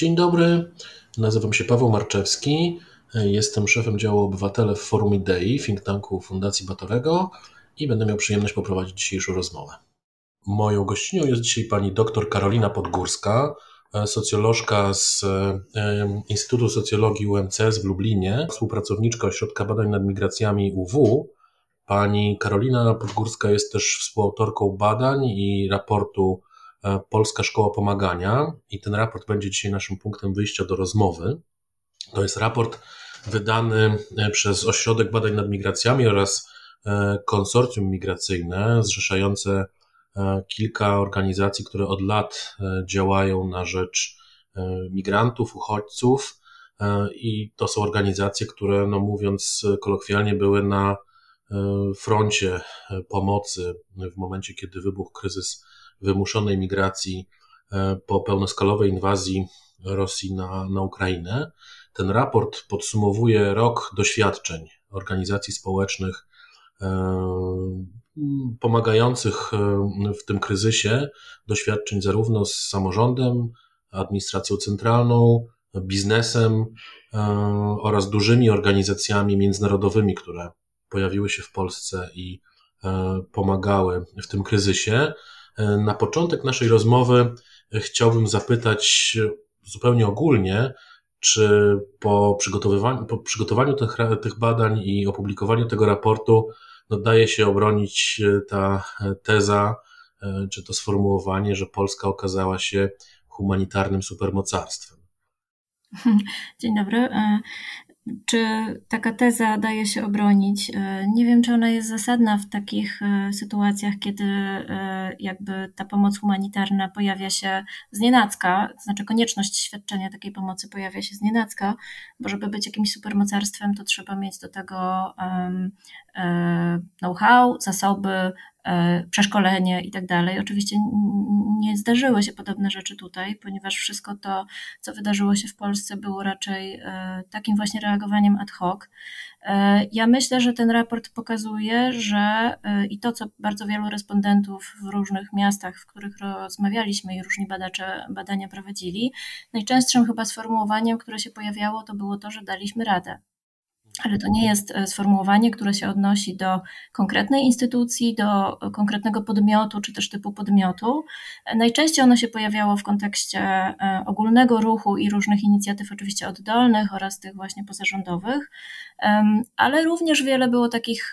Dzień dobry, nazywam się Paweł Marczewski. Jestem szefem działu Obywatele w Forum Idei, think tanku Fundacji Batorego i będę miał przyjemność poprowadzić dzisiejszą rozmowę. Moją gościnią jest dzisiaj pani dr Karolina Podgórska, socjolożka z e, Instytutu Socjologii UMCS w Lublinie, współpracowniczka Ośrodka Badań nad Migracjami UW. Pani Karolina Podgórska jest też współautorką badań i raportu e, Polska Szkoła Pomagania i ten raport będzie dzisiaj naszym punktem wyjścia do rozmowy. To jest raport wydany e, przez Ośrodek Badań nad Migracjami oraz konsorcjum migracyjne zrzeszające E, kilka organizacji, które od lat e, działają na rzecz e, migrantów, uchodźców i to są organizacje, które, no mówiąc kolokwialnie, były na froncie pomocy w momencie, kiedy wybuchł kryzys wymuszonej migracji po pełnoskalowej inwazji Rosji na, na Ukrainę. Ten raport podsumowuje rok doświadczeń organizacji społecznych pomagających e, w tym kryzysie doświadczeń zarówno z samorządem, administracją centralną, biznesem e, oraz dużymi organizacjami międzynarodowymi, które pojawiły się w Polsce i e, pomagały w tym kryzysie. Na początek naszej rozmowy chciałbym zapytać zupełnie ogólnie, czy po przygotowywaniu, po przygotowaniu tych, tych badań i opublikowaniu tego raportu no daje się obronić e, ta e, teza, e, czy to sformułowanie, że Polska okazała się humanitarnym supermocarstwem. Dzień dobry. Czy taka teza daje się obronić? Nie wiem, czy ona jest zasadna w takich sytuacjach, kiedy jakby ta pomoc humanitarna pojawia się z nienacka, to znaczy konieczność świadczenia takiej pomocy pojawia się z nienacka, bo żeby być jakimś supermocarstwem, to trzeba mieć do tego E, know-how, zasoby, e, przeszkolenie i tak dalej. Oczywiście nie zdarzyły się podobne rzeczy tutaj, ponieważ wszystko to, co wydarzyło się w Polsce, było raczej e, takim właśnie reagowaniem ad hoc. Ja myślę, że ten raport pokazuje, że i to, co bardzo wielu respondentów w różnych miastach, w których rozmawialiśmy i różni badacze badania prowadzili, najczęstszym chyba sformułowaniem, które się pojawiało, to było to, że daliśmy radę ale to nie jest e, sformułowanie, które się odnosi do konkretnej instytucji, do konkretnego podmiotu czy też typu podmiotu. E, najczęściej ono się pojawiało w kontekście e, ogólnego ruchu i różnych inicjatyw, oczywiście oddolnych oraz tych właśnie pozarządowych, ale również wiele było takich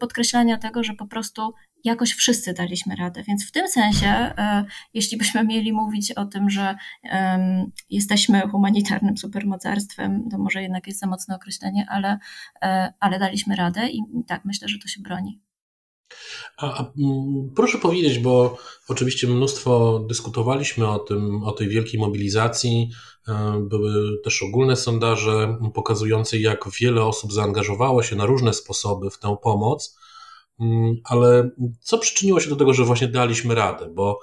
podkreślania tego, że po prostu jakoś wszyscy daliśmy radę. Więc w tym sensie, e, jeśli byśmy mieli mówić o tym, że jesteśmy humanitarnym supermocarstwem, to może jednak jest za mocne określenie, ale, e, ale daliśmy radę i tak myślę, że to się broni. A, a, proszę powiedzieć, bo oczywiście mnóstwo dyskutowaliśmy o tym, o tej wielkiej mobilizacji. E, były też ogólne sondaże pokazujące, jak wiele osób zaangażowało się na różne sposoby w tę pomoc. Mm, ale co przyczyniło się do tego, że właśnie daliśmy radę? Bo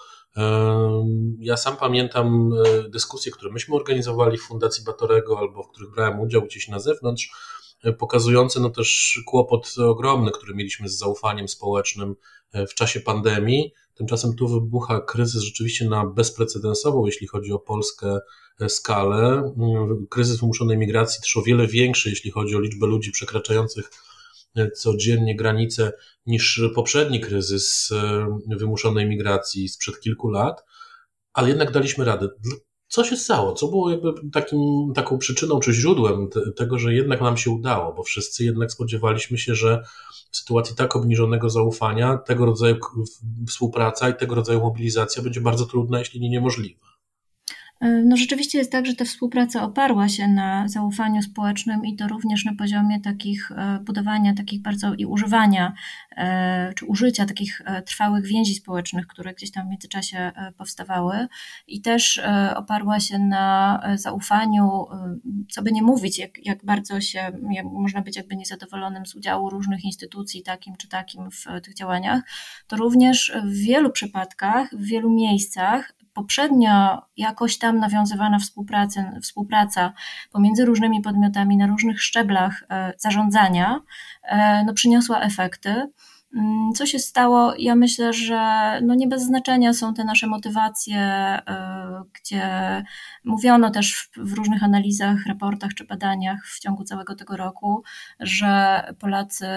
ja sam pamiętam e, dyskusje, które myśmy organizowali w Fundacji Batorego albo w których brałem udział gdzieś na zewnątrz, e, pokazujące no też kłopot ogromny, który mieliśmy z zaufaniem społecznym e, w czasie pandemii. Tymczasem tu wybucha kryzys rzeczywiście na bezprecedensową, jeśli chodzi o Polskę, skalę. Mm, kryzys wymuszonej migracji też o wiele większy, jeśli chodzi o liczbę ludzi przekraczających codziennie granice niż poprzedni kryzys e, wymuszonej migracji sprzed kilku lat, ale jednak daliśmy radę. Co się stało? Co było jakby takim, taką przyczyną czy źródłem te, tego, że jednak nam się udało? Bo wszyscy jednak spodziewaliśmy się, że w sytuacji tak obniżonego zaufania tego rodzaju współpraca i tego rodzaju mobilizacja będzie bardzo trudna, jeśli nie niemożliwa. No rzeczywiście jest tak, że ta współpraca oparła się na zaufaniu społecznym i to również na poziomie takich e, budowania takich bardzo i używania e, czy użycia takich e, trwałych więzi społecznych, które gdzieś tam w międzyczasie powstawały. I też oparła się na zaufaniu, co by nie mówić, jak, jak bardzo się, jak można być jakby niezadowolonym z udziału różnych instytucji takim czy takim w tych działaniach, to również w wielu przypadkach, w wielu miejscach poprzednio jakoś tam nawiązywana współpraca, współpraca pomiędzy różnymi podmiotami na różnych szczeblach e, zarządzania e, no, przyniosła efekty. Mm, co się stało? Ja myślę, że no nie bez znaczenia są te nasze motywacje, e, gdzie mówiono też w, różnych analizach, raportach czy badaniach w ciągu całego tego roku, że Polacy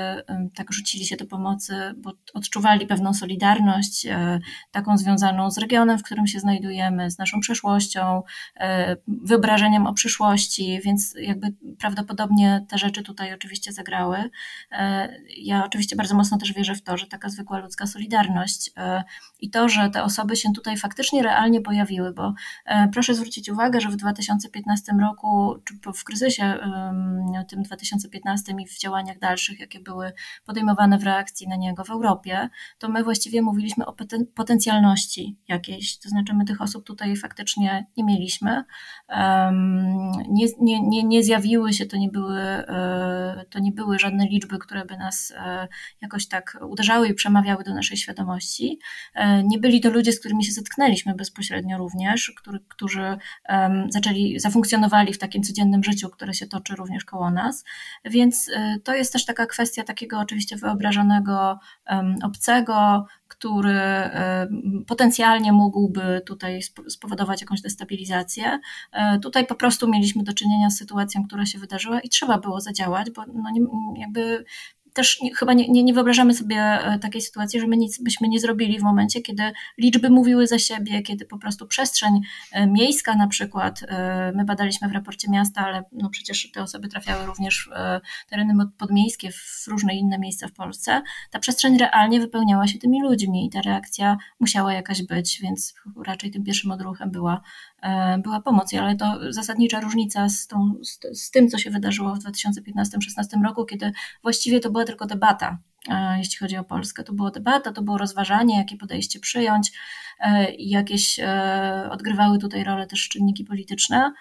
tak rzucili się do pomocy, bo odczuwali pewną solidarność, e, taką związaną z regionem, w którym się znajdujemy, z naszą przeszłością, e, wyobrażeniem o przyszłości, więc jakby prawdopodobnie te rzeczy tutaj oczywiście zagrały. Ja oczywiście bardzo mocno też wierzę w to, że taka zwykła ludzka solidarność e, i to, że te osoby się tutaj faktycznie realnie pojawiły, bo e, proszę zwrócić uwagę, że w 2015 roku, czy w kryzysie tym 2015 i w działaniach dalszych, jakie były podejmowane w reakcji na niego w Europie, to my właściwie mówiliśmy o potencjalności jakiejś, to znaczy my tych osób tutaj faktycznie nie mieliśmy, nie, nie, nie, nie zjawiły się, to nie były, e, to nie były żadne liczby, które by nas jakoś tak uderzały i przemawiały do naszej świadomości. E, nie byli to ludzie, z którymi się zetknęliśmy bezpośrednio również, który, którzy zaczęli, zafunkcjonowali w takim codziennym życiu, które się toczy również koło nas. Więc e, to jest też taka kwestia takiego oczywiście wyobrażonego obcego, który e, potencjalnie mógłby tutaj spowodować jakąś destabilizację. Tutaj po prostu mieliśmy do czynienia z sytuacją, która się wydarzyła i trzeba było zadziałać, bo no jakby też nie, chyba nie, nie, nie, wyobrażamy sobie e, takiej sytuacji, że my nic byśmy nie zrobili w momencie, kiedy liczby mówiły za siebie, kiedy po prostu przestrzeń e, miejska na przykład, e, my badaliśmy w raporcie miasta, ale no przecież te osoby trafiały również w tereny podmiejskie, w różne inne miejsca w Polsce, ta przestrzeń realnie wypełniała się tymi ludźmi i ta reakcja musiała jakaś być, więc raczej tym pierwszym odruchem była była pomoc, ale to zasadnicza różnica z, tą, z, z tym, co się wydarzyło w 2015-2016 roku, kiedy właściwie to była tylko debata, e, jeśli chodzi o Polskę. To była debata, to było rozważanie, jakie podejście przyjąć e, i jakieś odgrywały tutaj rolę też czynniki polityczne.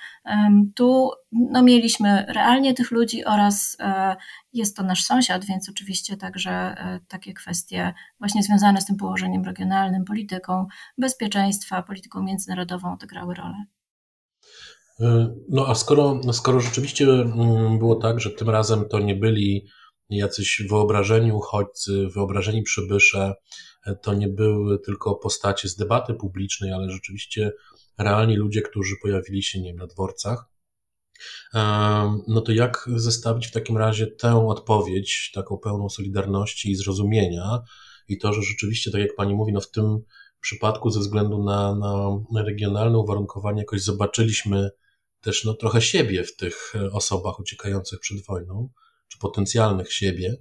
Tu no, mieliśmy realnie tych ludzi oraz jest to nasz sąsiad, więc oczywiście także takie kwestie właśnie związane z tym położeniem regionalnym, polityką bezpieczeństwa, polityką międzynarodową odegrały rolę. No a skoro, no skoro rzeczywiście mm, było tak, że tym razem to nie byli jacyś wyobrażeni uchodźcy, wyobrażeni przybysze, to nie były tylko postacie z debaty publicznej, ale rzeczywiście realni ludzie, którzy pojawili się nie wiem, na dworcach, no to jak zestawić w takim razie tę odpowiedź, taką pełną solidarności i zrozumienia, i to, że rzeczywiście, tak jak pani mówi, no w tym przypadku ze względu na, na, na regionalne uwarunkowanie jakoś zobaczyliśmy też no, trochę siebie w tych osobach uciekających przed wojną, czy potencjalnych siebie,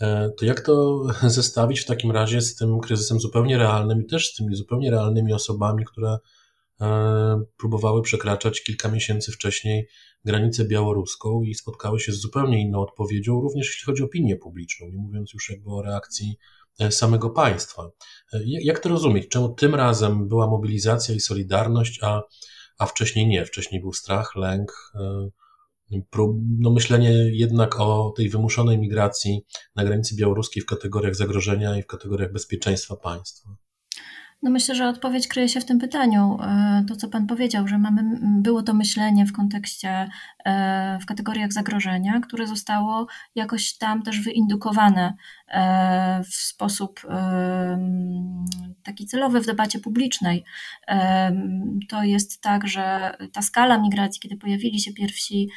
e, to jak to zestawić w takim razie z tym kryzysem zupełnie realnym i też z tymi zupełnie realnymi osobami, które e, próbowały przekraczać kilka miesięcy wcześniej granicę białoruską i spotkały się z zupełnie inną odpowiedzią, również jeśli chodzi o opinię publiczną, nie mówiąc już jakby o reakcji e, samego państwa. Jak to rozumieć? Czemu tym razem była mobilizacja i solidarność, a, a wcześniej nie? Wcześniej był strach, lęk, no myślenie jednak o tej wymuszonej migracji na granicy białoruskiej w kategoriach zagrożenia i w kategoriach bezpieczeństwa państwa. No myślę, że odpowiedź kryje się w tym pytaniu. E, to, co Pan powiedział, że mamy, było to myślenie w kontekście, e, w kategoriach zagrożenia, które zostało jakoś tam też wyindukowane w sposób taki celowy w debacie publicznej. To jest tak, że ta skala migracji, kiedy pojawili się pierwsi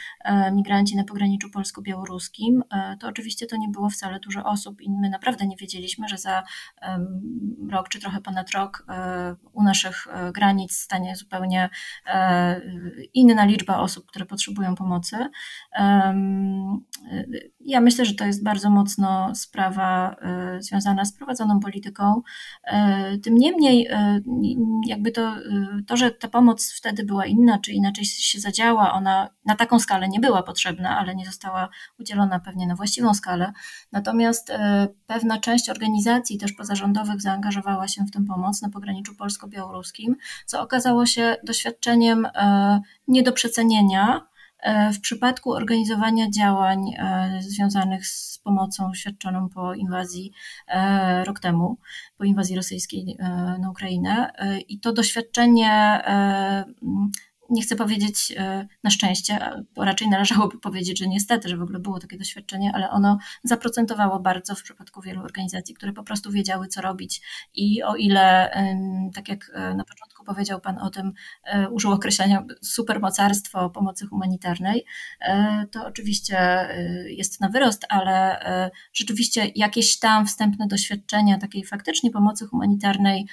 migranci na pograniczu polsko-białoruskim, to oczywiście to nie było wcale dużo osób i my naprawdę nie wiedzieliśmy, że za rok czy trochę ponad rok e, u naszych e, granic stanie zupełnie e, inna liczba osób, które potrzebują pomocy. Ja myślę, że to jest bardzo mocno sprawa sprawa związana z prowadzoną polityką. Tym niemniej, jakby to, to, że ta pomoc wtedy była inna, czy inaczej się zadziała, ona na taką skalę nie była potrzebna, ale nie została udzielona pewnie na właściwą skalę. Natomiast pewna część organizacji też pozarządowych zaangażowała się w tę pomoc na pograniczu polsko-białoruskim, co okazało się doświadczeniem nie do przecenienia w przypadku organizowania działań e, związanych z pomocą świadczoną po inwazji e, rok temu, po inwazji rosyjskiej na Ukrainę. I to doświadczenie nie chcę powiedzieć e, na szczęście, bo raczej należałoby powiedzieć, że niestety, że w ogóle było takie doświadczenie, ale ono zaprocentowało bardzo w przypadku wielu organizacji, które po prostu wiedziały, co robić. I o ile, tak jak e, na początku powiedział Pan o tym, e, użył określenia supermocarstwo pomocy humanitarnej, to oczywiście jest na wyrost, ale rzeczywiście jakieś tam wstępne doświadczenia takiej faktycznie pomocy humanitarnej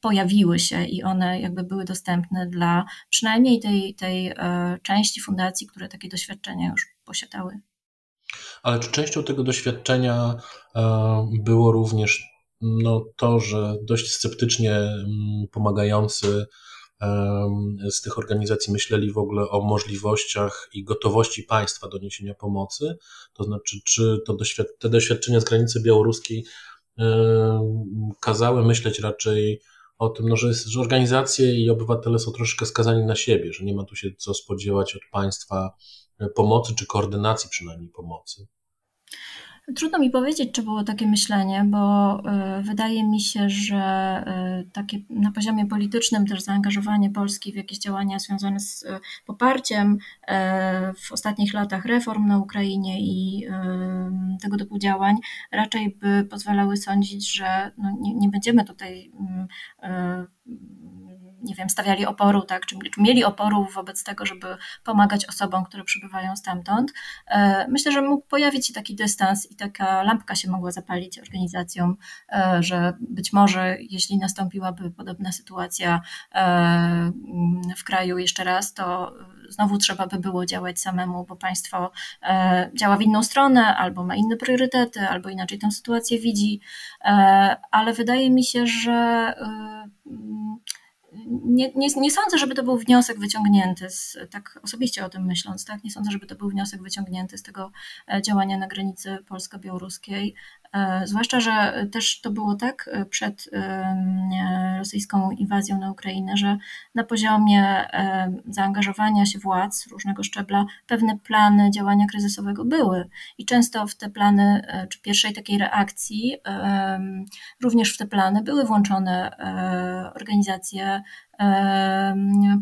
pojawiły się i one jakby były dostępne dla przynajmniej tej, tej e, części fundacji, które takie doświadczenia już posiadały. Ale czy częścią tego doświadczenia e, było również no, to, że dość sceptycznie mm, pomagający z tych organizacji myśleli w ogóle o możliwościach i gotowości państwa do niesienia pomocy? To znaczy, czy to doświad te doświadczenia z granicy białoruskiej kazały myśleć raczej o tym, no, że, jest, że organizacje i obywatele są troszeczkę skazani na siebie, że nie ma tu się co spodziewać od państwa e, pomocy, czy koordynacji przynajmniej pomocy. Trudno mi powiedzieć, czy było takie myślenie, bo e, wydaje mi się, że e, takie na poziomie politycznym też zaangażowanie Polski w jakieś działania związane z poparciem w ostatnich latach reform na Ukrainie i tego typu działań raczej by pozwalały sądzić, że no nie, nie będziemy tutaj mm, nie wiem, stawiali oporu, tak, czy, czy mieli oporu wobec tego, żeby pomagać osobom, które przybywają stamtąd. E, myślę, że mógł pojawić się taki dystans i taka lampka się mogła zapalić organizacjom, e, że być może jeśli nastąpiłaby podobna sytuacja e, w kraju jeszcze raz, to znowu trzeba by było działać samemu, bo państwo działa w inną stronę, albo ma inne priorytety, albo inaczej tę sytuację widzi, ale wydaje mi się, że nie, nie, nie sądzę, żeby to był wniosek wyciągnięty, z, tak osobiście o tym myśląc, tak? nie sądzę, żeby to był wniosek wyciągnięty z tego e, działania na granicy polsko-białoruskiej. E, zwłaszcza, że też to było tak e, przed rosyjską inwazją na Ukrainę, że na poziomie zaangażowania się władz różnego szczebla pewne plany działania kryzysowego były. I często w te plany, czy pierwszej takiej reakcji, również w te plany były włączone organizacje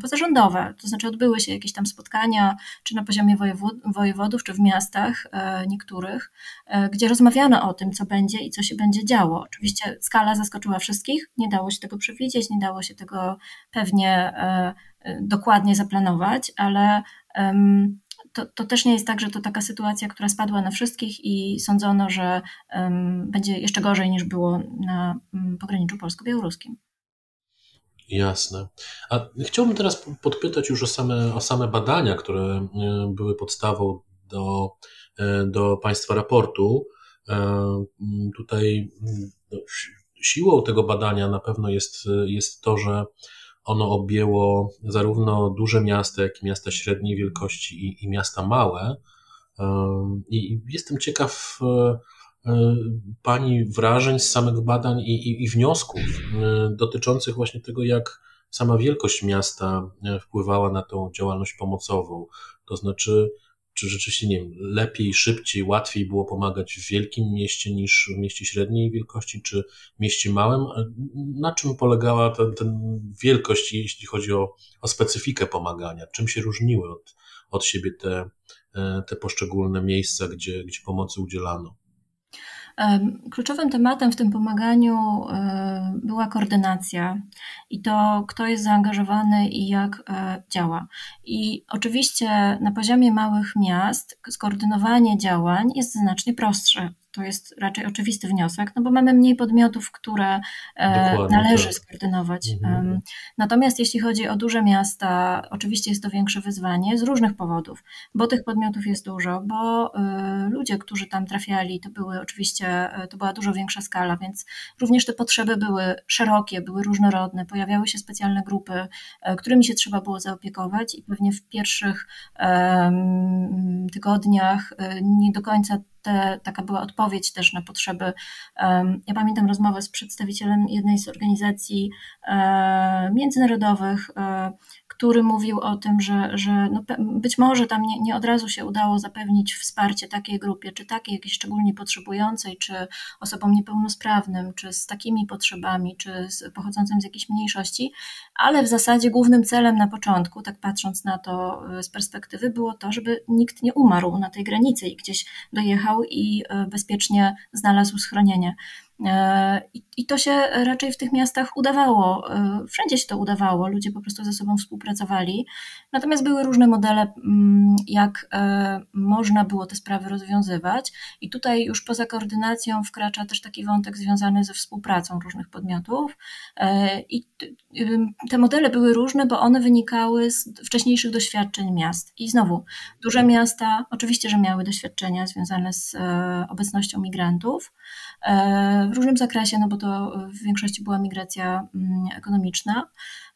pozarządowe. To znaczy odbyły się jakieś tam spotkania, czy na poziomie wojewodów, czy w miastach e, niektórych, e, gdzie rozmawiano o tym, co będzie i co się będzie działo. Oczywiście skala zaskoczyła wszystkich, nie dało się tego przewidzieć, nie dało się tego pewnie e, dokładnie zaplanować, ale to, to, też nie jest tak, że to taka sytuacja, która spadła na wszystkich i sądzono, że będzie jeszcze gorzej niż było na pograniczu polsko-białoruskim. Jasne. A chciałbym teraz podpytać już o same, o same badania, które e, były podstawą do, e, do Państwa raportu. E, tutaj no, siłą tego badania na pewno jest, jest to, że ono objęło zarówno duże miasta, jak i miasta średniej wielkości i, i miasta małe. I jestem ciekaw, Pani wrażeń z samych badań i, i, i wniosków y, dotyczących właśnie tego, jak sama wielkość miasta y, wpływała na tą działalność pomocową. To znaczy, czy rzeczywiście, nie wiem, lepiej, szybciej, łatwiej było pomagać w wielkim mieście niż w mieście średniej wielkości, czy mieście małym? Na czym polegała ta, ta wielkość, jeśli chodzi o, o specyfikę pomagania? Czym się różniły od, od siebie te, te poszczególne miejsca, gdzie, gdzie pomocy udzielano? Kluczowym tematem w tym pomaganiu była koordynacja i to, kto jest zaangażowany i jak e, działa. I oczywiście na poziomie małych miast skoordynowanie działań jest znacznie prostsze to jest raczej oczywisty wniosek, no bo mamy mniej podmiotów, które e, Dokładnie, należy tak. skoordynować. Mhm. Natomiast jeśli chodzi o duże miasta, oczywiście jest to większe wyzwanie z różnych powodów, bo tych podmiotów jest dużo, bo e, ludzie, którzy tam trafiali, to były oczywiście, e, to była dużo większa skala, więc również te potrzeby były szerokie, były różnorodne, pojawiały się specjalne grupy, którymi się trzeba było zaopiekować i pewnie w pierwszych tygodniach nie do końca te, taka była odpowiedź też na potrzeby. Ja pamiętam rozmowę z przedstawicielem jednej z organizacji e, międzynarodowych, e, który mówił o tym, że, że no być może tam nie, nie od razu się udało zapewnić wsparcie takiej grupie, czy takiej jakiejś szczególnie potrzebującej, czy osobom niepełnosprawnym, czy z takimi potrzebami, czy z, pochodzącym z jakiejś mniejszości, ale w zasadzie głównym celem na początku, tak patrząc na to e, z perspektywy, było to, żeby nikt nie umarł na tej granicy i gdzieś dojechał i e, bezpiecznie znalazł schronienie. E, I to się raczej w tych miastach udawało. E, wszędzie się to udawało, ludzie po prostu ze sobą współpracowali. Natomiast były różne modele, mm, jak e, można było te sprawy rozwiązywać. I tutaj już poza koordynacją wkracza też taki wątek związany ze współpracą różnych podmiotów. I te modele były różne, bo one wynikały z wcześniejszych doświadczeń miast. I znowu, duże miasta oczywiście, że miały doświadczenia związane z obecnością migrantów w różnym zakresie, no bo to w większości była migracja mm, ekonomiczna.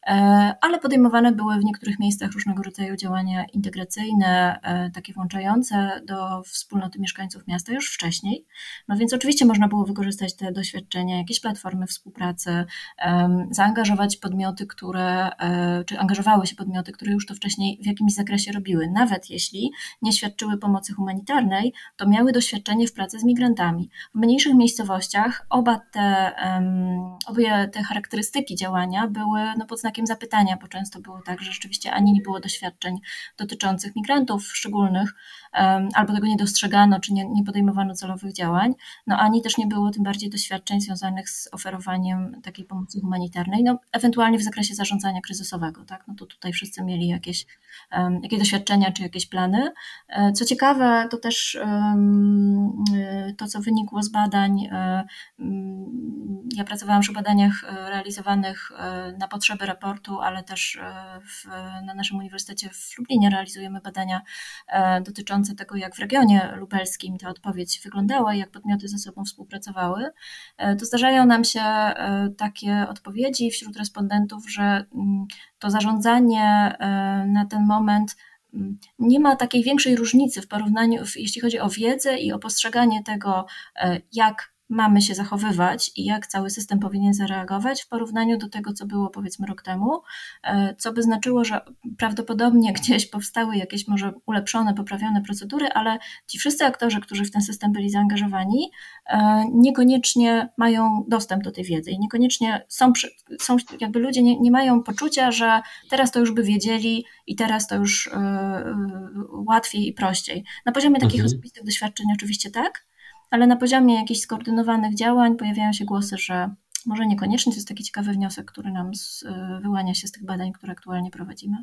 E, ale podejmowane były w niektórych miejscach różnego rodzaju działania integracyjne, e, takie włączające do wspólnoty mieszkańców miasta już wcześniej. No więc oczywiście można było wykorzystać te doświadczenia, jakieś platformy współpracy, zaangażować podmioty, które, e, czy angażowały się podmioty, które już to wcześniej w jakimś zakresie robiły. Nawet jeśli nie świadczyły pomocy humanitarnej, to miały doświadczenie w pracy z migrantami. W mniejszych miejscowościach oba te, obie te charakterystyki działania były no, pod zapytania, bo często było tak, że rzeczywiście ani nie było doświadczeń dotyczących migrantów szczególnych, albo tego nie dostrzegano, czy nie, nie podejmowano celowych działań, no ani też nie było tym bardziej doświadczeń związanych z oferowaniem takiej pomocy humanitarnej, no ewentualnie w zakresie zarządzania kryzysowego, tak, no to tutaj wszyscy mieli jakieś, jakieś doświadczenia, czy jakieś plany. E, co ciekawe, to też e, to, co wynikło z badań, e, ja pracowałam przy badaniach realizowanych na potrzeby raportu, ale też w, na naszym uniwersytecie w Lublinie realizujemy badania dotyczące dotyczące tego, jak w regionie lubelskim ta odpowiedź wyglądała i jak podmioty ze sobą współpracowały, e, to zdarzają nam się e, takie odpowiedzi wśród respondentów, że mm, to zarządzanie e, na ten moment mm, nie ma takiej większej różnicy w porównaniu, jeśli chodzi o wiedzę i o postrzeganie tego, jak mamy się zachowywać i jak cały system powinien zareagować w porównaniu do tego, co było powiedzmy rok temu, e, co by znaczyło, że prawdopodobnie gdzieś powstały jakieś może ulepszone, poprawione procedury, ale ci wszyscy aktorzy, którzy w ten system byli zaangażowani, e, niekoniecznie mają dostęp do tej wiedzy i niekoniecznie są, są jakby ludzie nie, nie mają poczucia, że teraz to już by wiedzieli i teraz to już e, łatwiej i prościej. Na poziomie takich mhm. osobistych doświadczeń oczywiście tak, ale na poziomie jakichś skoordynowanych działań pojawiają się głosy, że może niekoniecznie to jest taki ciekawy wniosek, który nam z, y, wyłania się z tych badań, które aktualnie prowadzimy.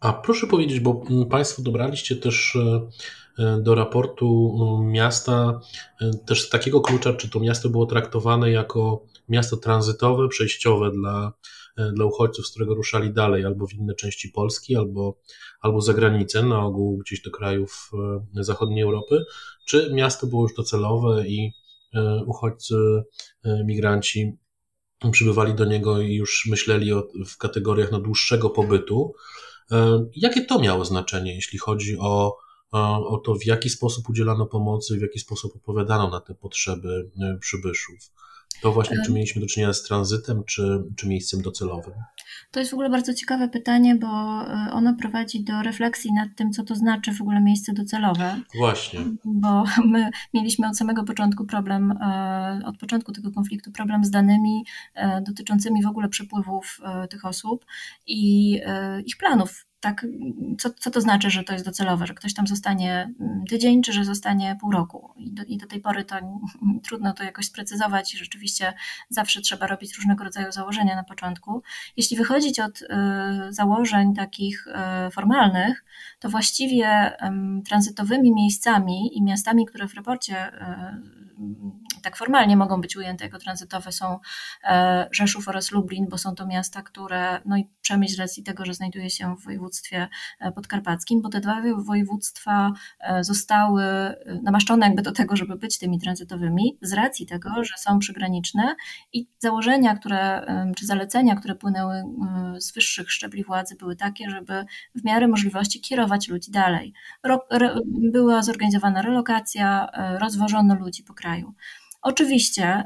A proszę powiedzieć, bo mm, Państwo dobraliście też y, y, do raportu miasta też z takiego klucza, czy to miasto było traktowane jako miasto tranzytowe, przejściowe dla, dla uchodźców, z którego ruszali dalej albo w inne części Polski, albo, albo za granicę, na ogół gdzieś do krajów zachodniej Europy, czy miasto było już docelowe i e, uchodźcy, e, migranci przybywali do niego i już myśleli o, w kategoriach na dłuższego pobytu. E, jakie to miało znaczenie, jeśli chodzi o, o to, w jaki sposób udzielano pomocy, w jaki sposób opowiadano na te potrzeby przybyszów? To właśnie, czy mieliśmy do czynienia z tranzytem, czy, czy miejscem docelowym? To jest w ogóle bardzo ciekawe pytanie, bo e, ono prowadzi do refleksji nad tym, co to znaczy w ogóle miejsce docelowe. Właśnie. Bo my mieliśmy od samego początku problem, e, od początku tego konfliktu problem z danymi e, dotyczącymi w ogóle przepływów tych osób i ich planów tak, co, co to znaczy, że to jest docelowe, że ktoś tam zostanie mm, tydzień, czy że zostanie pół roku. I do, i do tej pory to trudno to jakoś sprecyzować i rzeczywiście zawsze trzeba robić różnego rodzaju założenia na początku. Jeśli wychodzić od y, założeń takich y, formalnych, to właściwie y, tranzytowymi miejscami i miastami, które w raporcie y, tak formalnie mogą być ujęte jako tranzytowe są e, Rzeszów oraz Lublin, bo są to miasta, które, no i Przemyśl z racji tego, że znajduje się w województwie e, podkarpackim, bo te dwa województwa e, zostały namaszczone jakby do tego, żeby być tymi tranzytowymi z racji tego, że są przygraniczne i założenia, które, czy zalecenia, które płynęły z wyższych szczebli władzy były takie, żeby w miarę możliwości kierować ludzi dalej. była zorganizowana relokacja, rozwożono ludzi po kraju. Oczywiście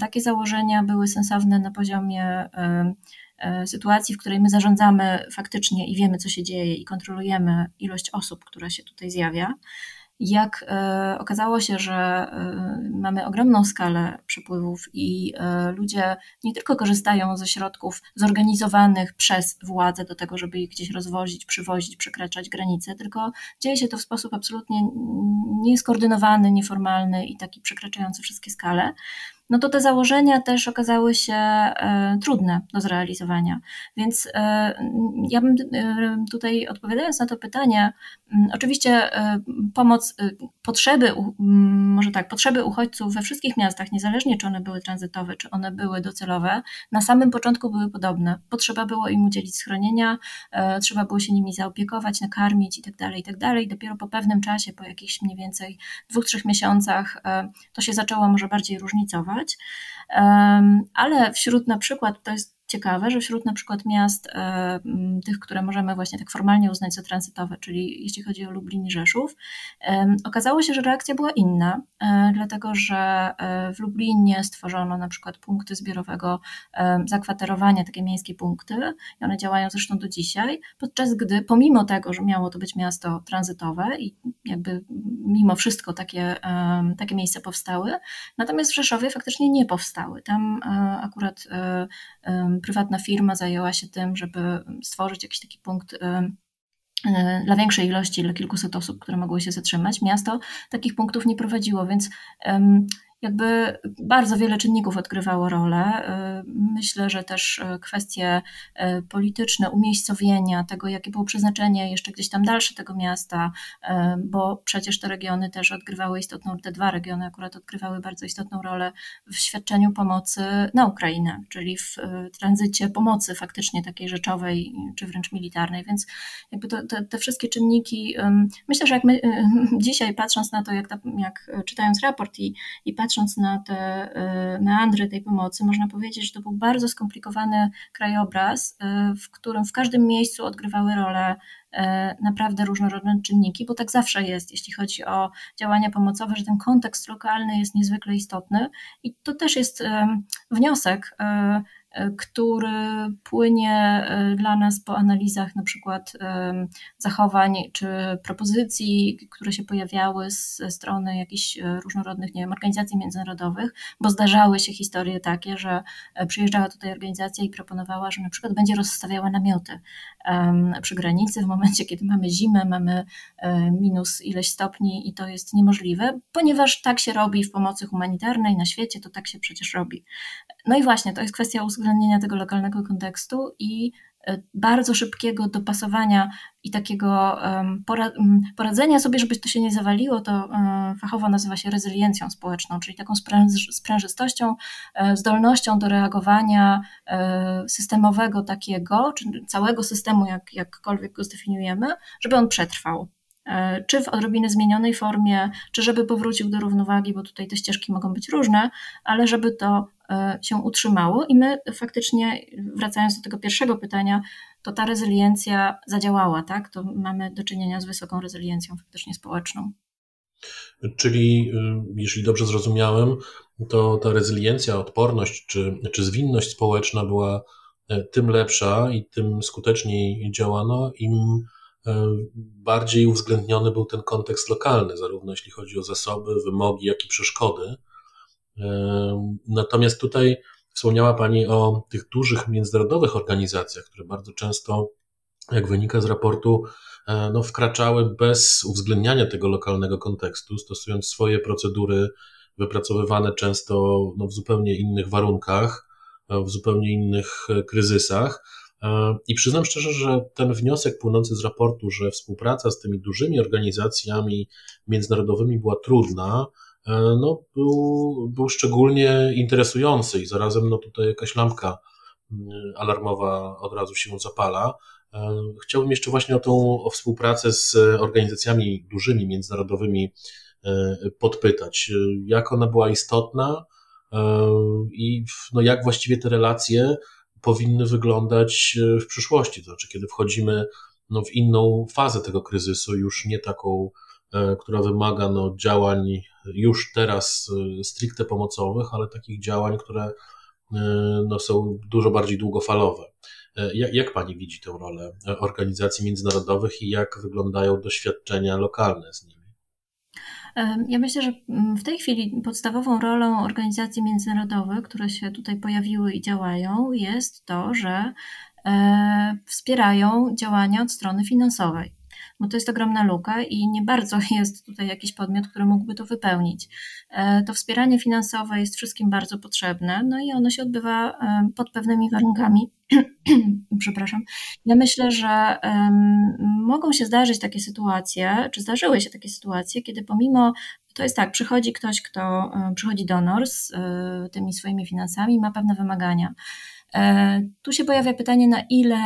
takie założenia były sensowne na poziomie e, sytuacji, w której my zarządzamy faktycznie i wiemy, co się dzieje, i kontrolujemy ilość osób, która się tutaj zjawia jak e, okazało się, że e, mamy ogromną skalę przepływów i e, ludzie nie tylko korzystają ze środków zorganizowanych przez władze do tego, żeby ich gdzieś rozwozić, przywozić, przekraczać granice, tylko dzieje się to w sposób absolutnie nieskoordynowany, nieformalny i taki przekraczający wszystkie skale, no to te założenia też okazały się e, trudne do zrealizowania. Więc e, ja bym e, tutaj odpowiadając na to pytanie, oczywiście pomoc, potrzeby, może tak, potrzeby uchodźców we wszystkich miastach, niezależnie czy one były tranzytowe, czy one były docelowe, na samym początku były podobne. Potrzeba było im udzielić schronienia, trzeba było się nimi zaopiekować, nakarmić itd., tak itd. Tak dopiero po pewnym czasie, po jakichś mniej więcej dwóch, trzech miesiącach, to się zaczęło może bardziej różnicować ale wśród na przykład, to jest ciekawe, że wśród na przykład miast e, tych, które możemy właśnie tak formalnie uznać za tranzytowe, czyli jeśli chodzi o Lublin i Rzeszów, okazało się, że reakcja była inna, e, dlatego że e, w Lublinie stworzono na przykład punkty zbiorowego zakwaterowania, takie miejskie punkty i one działają zresztą do dzisiaj, podczas gdy pomimo tego, że miało to być miasto tranzytowe i jakby mimo wszystko takie, takie miejsca powstały, natomiast w Rzeszowie faktycznie nie powstały. Tam akurat prywatna firma zajęła się tym, żeby stworzyć jakiś taki punkt y, y, dla większej ilości, dla kilkuset osób, które mogły się zatrzymać. Miasto takich punktów nie prowadziło, więc jakby bardzo wiele czynników odgrywało rolę. Y, myślę, że też y, kwestie y, polityczne, umiejscowienia tego, jakie było przeznaczenie jeszcze gdzieś tam dalsze tego miasta, bo przecież te regiony też odgrywały istotną, te dwa regiony akurat odgrywały bardzo istotną rolę w świadczeniu pomocy na Ukrainę, czyli w tranzycie pomocy faktycznie takiej rzeczowej czy wręcz militarnej, więc jakby to, te, te wszystkie czynniki, myślę, że jak my dzisiaj patrząc na to, jak, ta, jak czytając raport i, i patrząc patrząc na te y, meandry tej pomocy, można powiedzieć, że to był bardzo skomplikowany krajobraz, y, w którym w każdym miejscu odgrywały rolę y, naprawdę różnorodne czynniki, bo tak zawsze jest, jeśli chodzi o działania pomocowe, że ten kontekst lokalny jest niezwykle istotny i to też jest wniosek który płynie e, dla nas po analizach na przykład zachowań czy propozycji, które się pojawiały ze strony jakichś e, różnorodnych nie wiem, organizacji międzynarodowych, bo zdarzały się historie takie, że e, przyjeżdżała tutaj organizacja i proponowała, że na przykład będzie rozstawiała namioty przy granicy w momencie, kiedy mamy zimę, mamy minus ileś stopni i to jest niemożliwe, ponieważ tak się robi w pomocy humanitarnej na świecie, to tak się przecież robi. No i właśnie, to jest kwestia uwzględnienia tego lokalnego kontekstu i e, bardzo szybkiego dopasowania i takiego poradzenia sobie, żeby to się nie zawaliło, to e, fachowo nazywa się rezyliencją społeczną, czyli taką sprężystością, e, zdolnością do reagowania systemowego takiego, czy całego systemu, jak, jakkolwiek go zdefiniujemy, żeby on przetrwał. E, czy w odrobinę zmienionej formie, czy żeby powrócił do równowagi, bo tutaj te ścieżki mogą być różne, ale żeby to e, się utrzymało. I my faktycznie, wracając do tego pierwszego pytania, to ta rezyliencja zadziałała, tak? To mamy do czynienia z wysoką rezyliencją faktycznie społeczną. Czyli, y, jeśli dobrze zrozumiałem, to ta rezyliencja, odporność czy, czy zwinność społeczna była e, tym lepsza i tym skuteczniej działano, im E, bardziej uwzględniony był ten kontekst lokalny, zarówno jeśli chodzi o zasoby, wymogi, jak i przeszkody. E, natomiast tutaj wspomniała Pani o tych dużych międzynarodowych organizacjach, które bardzo często jak wynika z raportu, no, wkraczały bez uwzględniania tego lokalnego kontekstu, stosując swoje procedury wypracowywane często no, w zupełnie innych warunkach, w zupełnie innych kryzysach. I przyznam szczerze, że ten wniosek płynący z raportu, że współpraca z tymi dużymi organizacjami międzynarodowymi była trudna, no, był, był szczególnie interesujący i zarazem no, tutaj jakaś lampka alarmowa od razu się zapala. Chciałbym jeszcze właśnie o tą o współpracę z organizacjami dużymi, międzynarodowymi e, podpytać. Jak ona była istotna e, i no, jak właściwie te relacje powinny wyglądać e, w przyszłości, to znaczy kiedy wchodzimy no, w inną fazę tego kryzysu, już nie taką, która wymaga no, działań już teraz stricte pomocowych, ale takich działań, które no, są dużo bardziej długofalowe. Jak, jak Pani widzi tę rolę organizacji międzynarodowych i jak wyglądają doświadczenia lokalne z nimi? Ja myślę, że w tej chwili podstawową rolą organizacji międzynarodowych, które się tutaj pojawiły i działają, jest to, że e, wspierają działania od strony finansowej bo to jest ogromna luka i nie bardzo jest tutaj jakiś podmiot, który mógłby to wypełnić. E, to wspieranie finansowe jest wszystkim bardzo potrzebne, no i ono się odbywa e, pod pewnymi warunkami. Przepraszam. Ja myślę, że mogą się zdarzyć takie sytuacje, czy zdarzyły się takie sytuacje, kiedy pomimo to jest tak, przychodzi ktoś, kto przychodzi donor z tymi swoimi finansami, ma pewne wymagania. E, tu się pojawia pytanie, na ile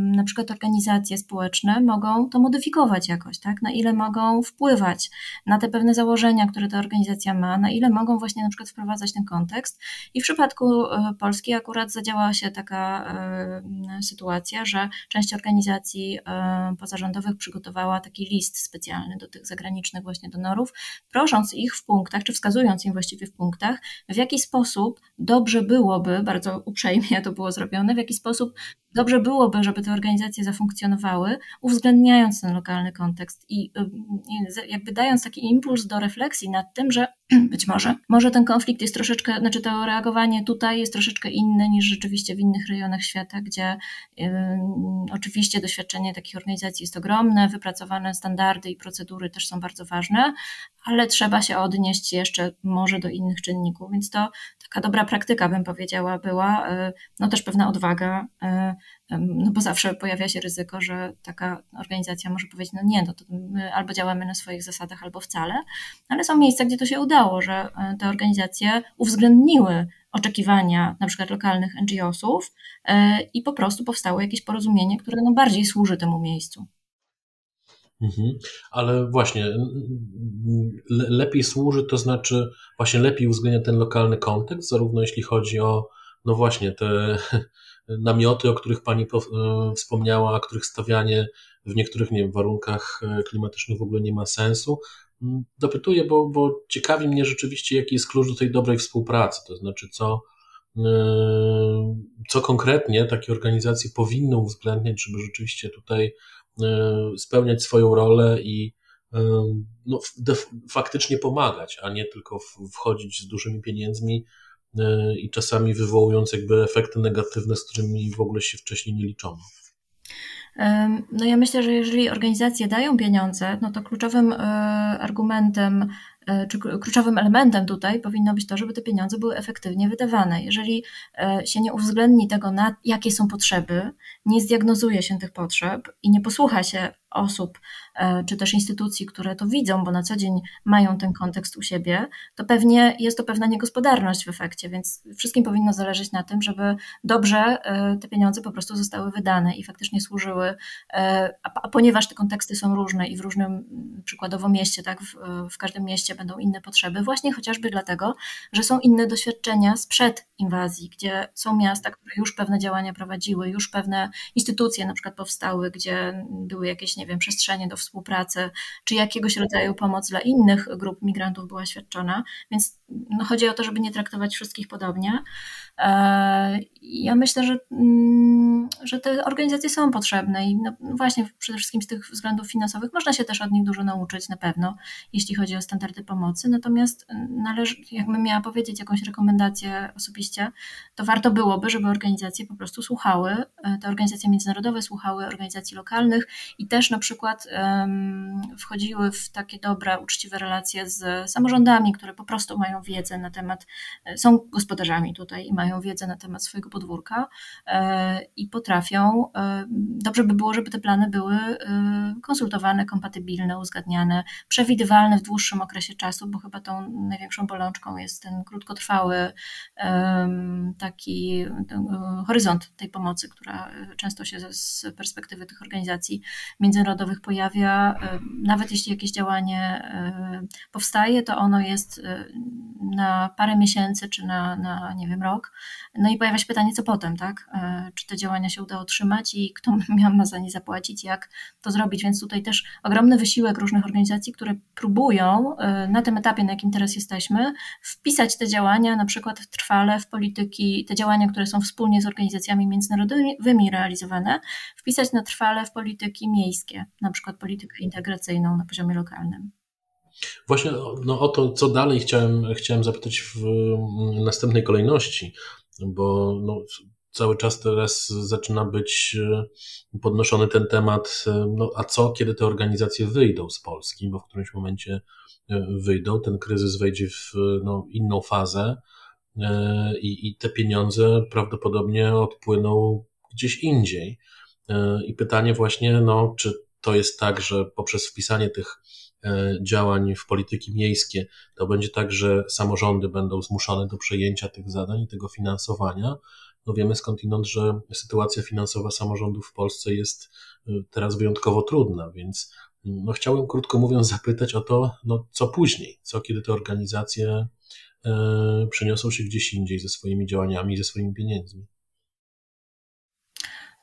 na przykład organizacje społeczne mogą to modyfikować jakoś, tak? Na ile mogą wpływać na te pewne założenia, które ta organizacja ma, na ile mogą właśnie na przykład wprowadzać ten kontekst. I w przypadku e, Polski akurat zadziałała się taka e, sytuacja, że część organizacji pozarządowych przygotowała taki list specjalny do tych zagranicznych właśnie donorów, prosząc ich w punktach, czy wskazując im właściwie w punktach, w jaki sposób dobrze byłoby, bardzo uprzejmie to było zrobione, w jaki sposób dobrze byłoby, żeby te organizacje zafunkcjonowały, uwzględniając ten lokalny kontekst i, i jakby dając taki impuls do refleksji nad tym, że być może, może ten konflikt jest troszeczkę, znaczy to reagowanie tutaj jest troszeczkę inne niż rzeczywiście w innych rejonach świata, gdzie y, oczywiście doświadczenie takich organizacji jest ogromne, wypracowane standardy i procedury też są bardzo ważne, ale trzeba się odnieść jeszcze może do innych czynników, więc to taka dobra praktyka, bym powiedziała, była, y, no też pewna odwaga, y, no bo zawsze pojawia się ryzyko, że taka organizacja może powiedzieć, no nie, no to my albo działamy na swoich zasadach, albo wcale, ale są miejsca, gdzie to się udało, że e, te organizacje uwzględniły oczekiwania na przykład lokalnych NGO-sów e, i po prostu powstało jakieś porozumienie, które no bardziej służy temu miejscu. Mhm. Ale właśnie, lepiej służy, to znaczy właśnie lepiej uwzględnia ten lokalny kontekst, zarówno jeśli chodzi o, no właśnie, te namioty, o których Pani e, wspomniała, a których stawianie w niektórych nie wiem, warunkach e, klimatycznych w ogóle nie ma sensu. Mm, dopytuję, bo, bo ciekawi mnie rzeczywiście, jaki jest klucz do tej dobrej współpracy, to znaczy co, e, co konkretnie takie organizacje powinny uwzględniać, żeby rzeczywiście tutaj spełniać swoją rolę i no, faktycznie pomagać, a nie tylko wchodzić z dużymi pieniędzmi i czasami wywołując jakby efekty negatywne, z którymi w ogóle się wcześniej nie liczono. No ja myślę, że jeżeli organizacje dają pieniądze, no to kluczowym e, argumentem E, czy kluczowym elementem tutaj powinno być to, żeby te pieniądze były efektywnie wydawane. Jeżeli e, się nie uwzględni tego, na jakie są potrzeby, nie zdiagnozuje się tych potrzeb i nie posłucha się osób e, czy też instytucji, które to widzą, bo na co dzień mają ten kontekst u siebie, to pewnie jest to pewna niegospodarność w efekcie, więc wszystkim powinno zależeć na tym, żeby dobrze te pieniądze po prostu zostały wydane i faktycznie służyły, a ponieważ te konteksty są różne i w różnym przykładowo mieście, tak, w, w każdym mieście będą inne potrzeby, właśnie chociażby dlatego, że są inne doświadczenia sprzed inwazji, gdzie są miasta, które już pewne działania prowadziły, już pewne instytucje na przykład powstały, gdzie były jakieś, nie wiem, przestrzenie do współpracy, czy jakiegoś rodzaju pomoc dla innych grup migrantów była świadczona, więc no chodzi o to, żeby nie traktować wszystkich podobnie. E, ja myślę, że, mm, że te organizacje są potrzebne i no właśnie przede wszystkim z tych względów finansowych można się też od nich dużo nauczyć na pewno, jeśli chodzi o standardy pomocy. Natomiast należy, jakbym miała powiedzieć jakąś rekomendację osobiście, to warto byłoby, żeby organizacje po prostu słuchały, e, te organizacje międzynarodowe słuchały organizacji lokalnych i też na przykład wchodziły w takie dobre, uczciwe relacje z samorządami, które po prostu mają wiedzę na temat, e, są gospodarzami tutaj i mają wiedzę na temat swojego podwórka e, i potrafią, e, dobrze by było, żeby te plany były konsultowane, kompatybilne, uzgadniane, przewidywalne w dłuższym okresie czasu, bo chyba tą największą bolączką jest ten krótkotrwały taki horyzont tej pomocy, która często się z perspektywy tych organizacji międzynarodowych pojawia. Nawet jeśli jakieś działanie powstaje, to ono jest na parę miesięcy czy na, na nie wiem, rok. No i pojawia się pytanie, co potem, tak? E, czy te działania się uda utrzymać i kto miał ma za nie zapłacić, jak to zrobić? Więc tutaj też ogromny wysiłek różnych organizacji, które próbują e, na tym etapie, na jakim teraz jesteśmy, wpisać te działania na przykład trwale w polityki, te działania, które są wspólnie z organizacjami międzynarodowymi realizowane, wpisać na trwale w polityki miejskie, na przykład politykę integracyjną na poziomie lokalnym. Właśnie no, o to, co dalej chciałem, chciałem zapytać w następnej kolejności, bo no, cały czas teraz zaczyna być e, podnoszony ten temat, e, no, a co, kiedy te organizacje wyjdą z Polski, bo w którymś momencie e, wyjdą, ten kryzys wejdzie w no, inną fazę i, i te pieniądze prawdopodobnie odpłyną gdzieś indziej. I pytanie właśnie, no, czy to jest tak, że poprzez wpisanie tych działań w polityki miejskie, to będzie tak, że samorządy będą zmuszone do przejęcia tych zadań i tego finansowania. No wiemy skądinąd, że sytuacja finansowa samorządów w Polsce jest e, teraz wyjątkowo trudna, więc no chciałem krótko mówiąc zapytać o to, no co później, co kiedy te organizacje e, przeniosą się gdzieś indziej ze swoimi działaniami, ze swoimi pieniędzmi.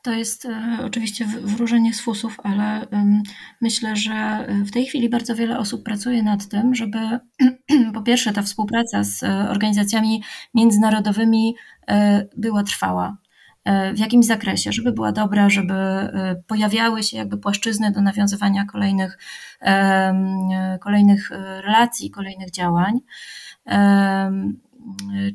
To jest e, oczywiście wróżenie z fusów, ale myślę, że w tej chwili bardzo wiele osób pracuje nad tym, żeby po pierwsze ta współpraca z e, organizacjami międzynarodowymi e, była trwała. W jakimś zakresie, żeby była dobra, żeby pojawiały się jakby płaszczyzny do nawiązywania kolejnych, kolejnych relacji, kolejnych działań.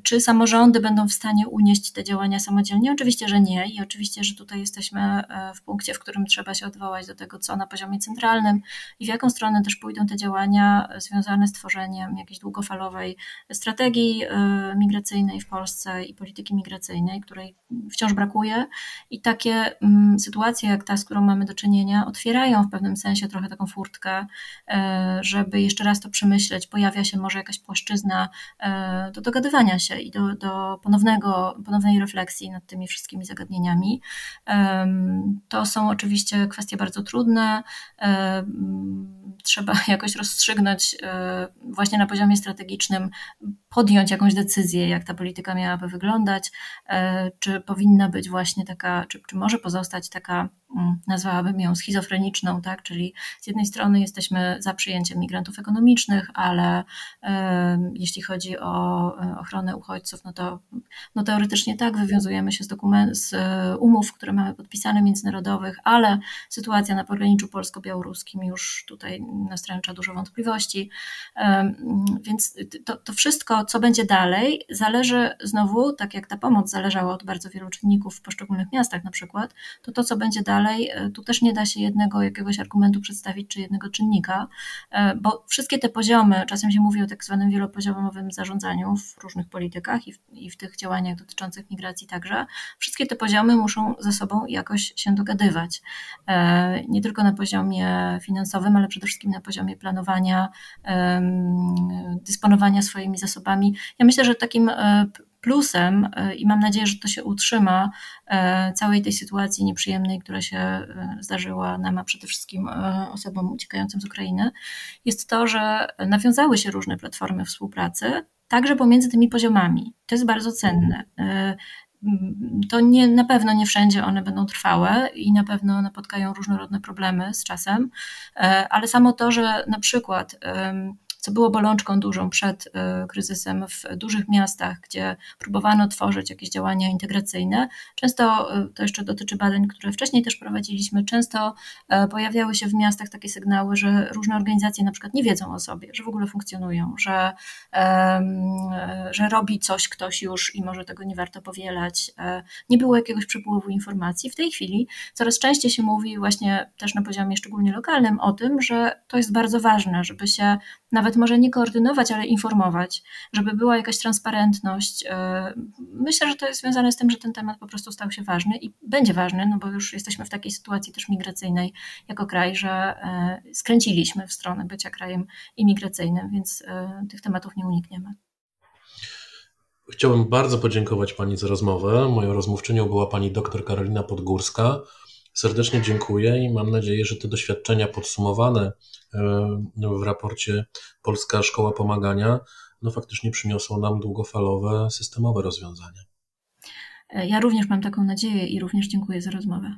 Czy samorządy będą w stanie unieść te działania samodzielnie? Oczywiście, że nie i oczywiście, że tutaj jesteśmy e, w punkcie, w którym trzeba się odwołać do tego, co na poziomie centralnym i w jaką stronę też pójdą te działania związane z tworzeniem jakiejś długofalowej strategii e, migracyjnej w Polsce i polityki migracyjnej, której wciąż brakuje. I takie mm, sytuacje jak ta, z którą mamy do czynienia, otwierają w pewnym sensie trochę taką furtkę, e, żeby jeszcze raz to przemyśleć. Pojawia się może jakaś płaszczyzna do dogadywania dogadywania się i do, do ponownego, ponownej refleksji nad tymi wszystkimi zagadnieniami. To są oczywiście kwestie bardzo trudne. Trzeba jakoś rozstrzygnąć e, właśnie na poziomie strategicznym, podjąć jakąś decyzję, jak ta polityka miałaby wyglądać, e, czy powinna być właśnie taka, czy, czy może pozostać taka nazwałabym ją schizofreniczną, tak? czyli z jednej strony jesteśmy za przyjęciem migrantów ekonomicznych, ale jeśli chodzi o e, ochronę uchodźców, no to no teoretycznie tak, wywiązujemy się z, dokument, z e, umów, które mamy podpisane międzynarodowych, ale sytuacja na pograniczu polsko-białoruskim już tutaj nastręcza dużo wątpliwości, więc to, to wszystko, co będzie dalej, zależy znowu, tak jak ta pomoc zależała od bardzo wielu czynników w poszczególnych miastach na przykład, to to, co będzie dalej, dalej, e, tu też nie da się jednego jakiegoś argumentu przedstawić, czy jednego czynnika, e, bo wszystkie te poziomy, czasem się mówi o tak zwanym wielopoziomowym zarządzaniu w różnych politykach i w, i w tych działaniach dotyczących migracji także, wszystkie te poziomy muszą ze sobą jakoś się dogadywać. E, nie tylko na poziomie finansowym, ale przede wszystkim na poziomie planowania, dysponowania swoimi zasobami. Ja myślę, że takim plusem e, i mam nadzieję, że to się utrzyma e, całej tej sytuacji nieprzyjemnej, która się e, zdarzyła nam, a przede wszystkim osobom uciekającym z Ukrainy, jest to, że nawiązały się różne platformy współpracy, także pomiędzy tymi poziomami. To jest bardzo cenne. To nie, na pewno nie wszędzie one będą trwałe i na pewno napotkają różnorodne problemy z czasem, ale samo to, że na przykład co było bolączką dużą przed kryzysem w dużych miastach, gdzie próbowano tworzyć jakieś działania integracyjne. Często, to jeszcze dotyczy badań, które wcześniej też prowadziliśmy, często pojawiały się w miastach takie sygnały, że różne organizacje na przykład nie wiedzą o sobie, że w ogóle funkcjonują, że, że robi coś ktoś już i może tego nie warto powielać. Nie było jakiegoś przepływu informacji. W tej chwili coraz częściej się mówi właśnie też na poziomie szczególnie lokalnym o tym, że to jest bardzo ważne, żeby się nawet może nie koordynować, ale informować, żeby była jakaś transparentność. E, myślę, że to jest związane z tym, że ten temat po prostu stał się ważny i będzie ważny, no bo już jesteśmy w takiej sytuacji też migracyjnej jako kraj, że e, skręciliśmy w stronę bycia krajem imigracyjnym, więc e, tych tematów nie unikniemy. Chciałbym bardzo podziękować Pani za rozmowę. Moją rozmówczynią była Pani dr Karolina Podgórska. Serdecznie dziękuję i mam nadzieję, że te doświadczenia podsumowane e, w raporcie Polska Szkoła Pomagania no faktycznie przyniosą nam długofalowe, systemowe rozwiązania. Ja również mam taką nadzieję i również dziękuję za rozmowę.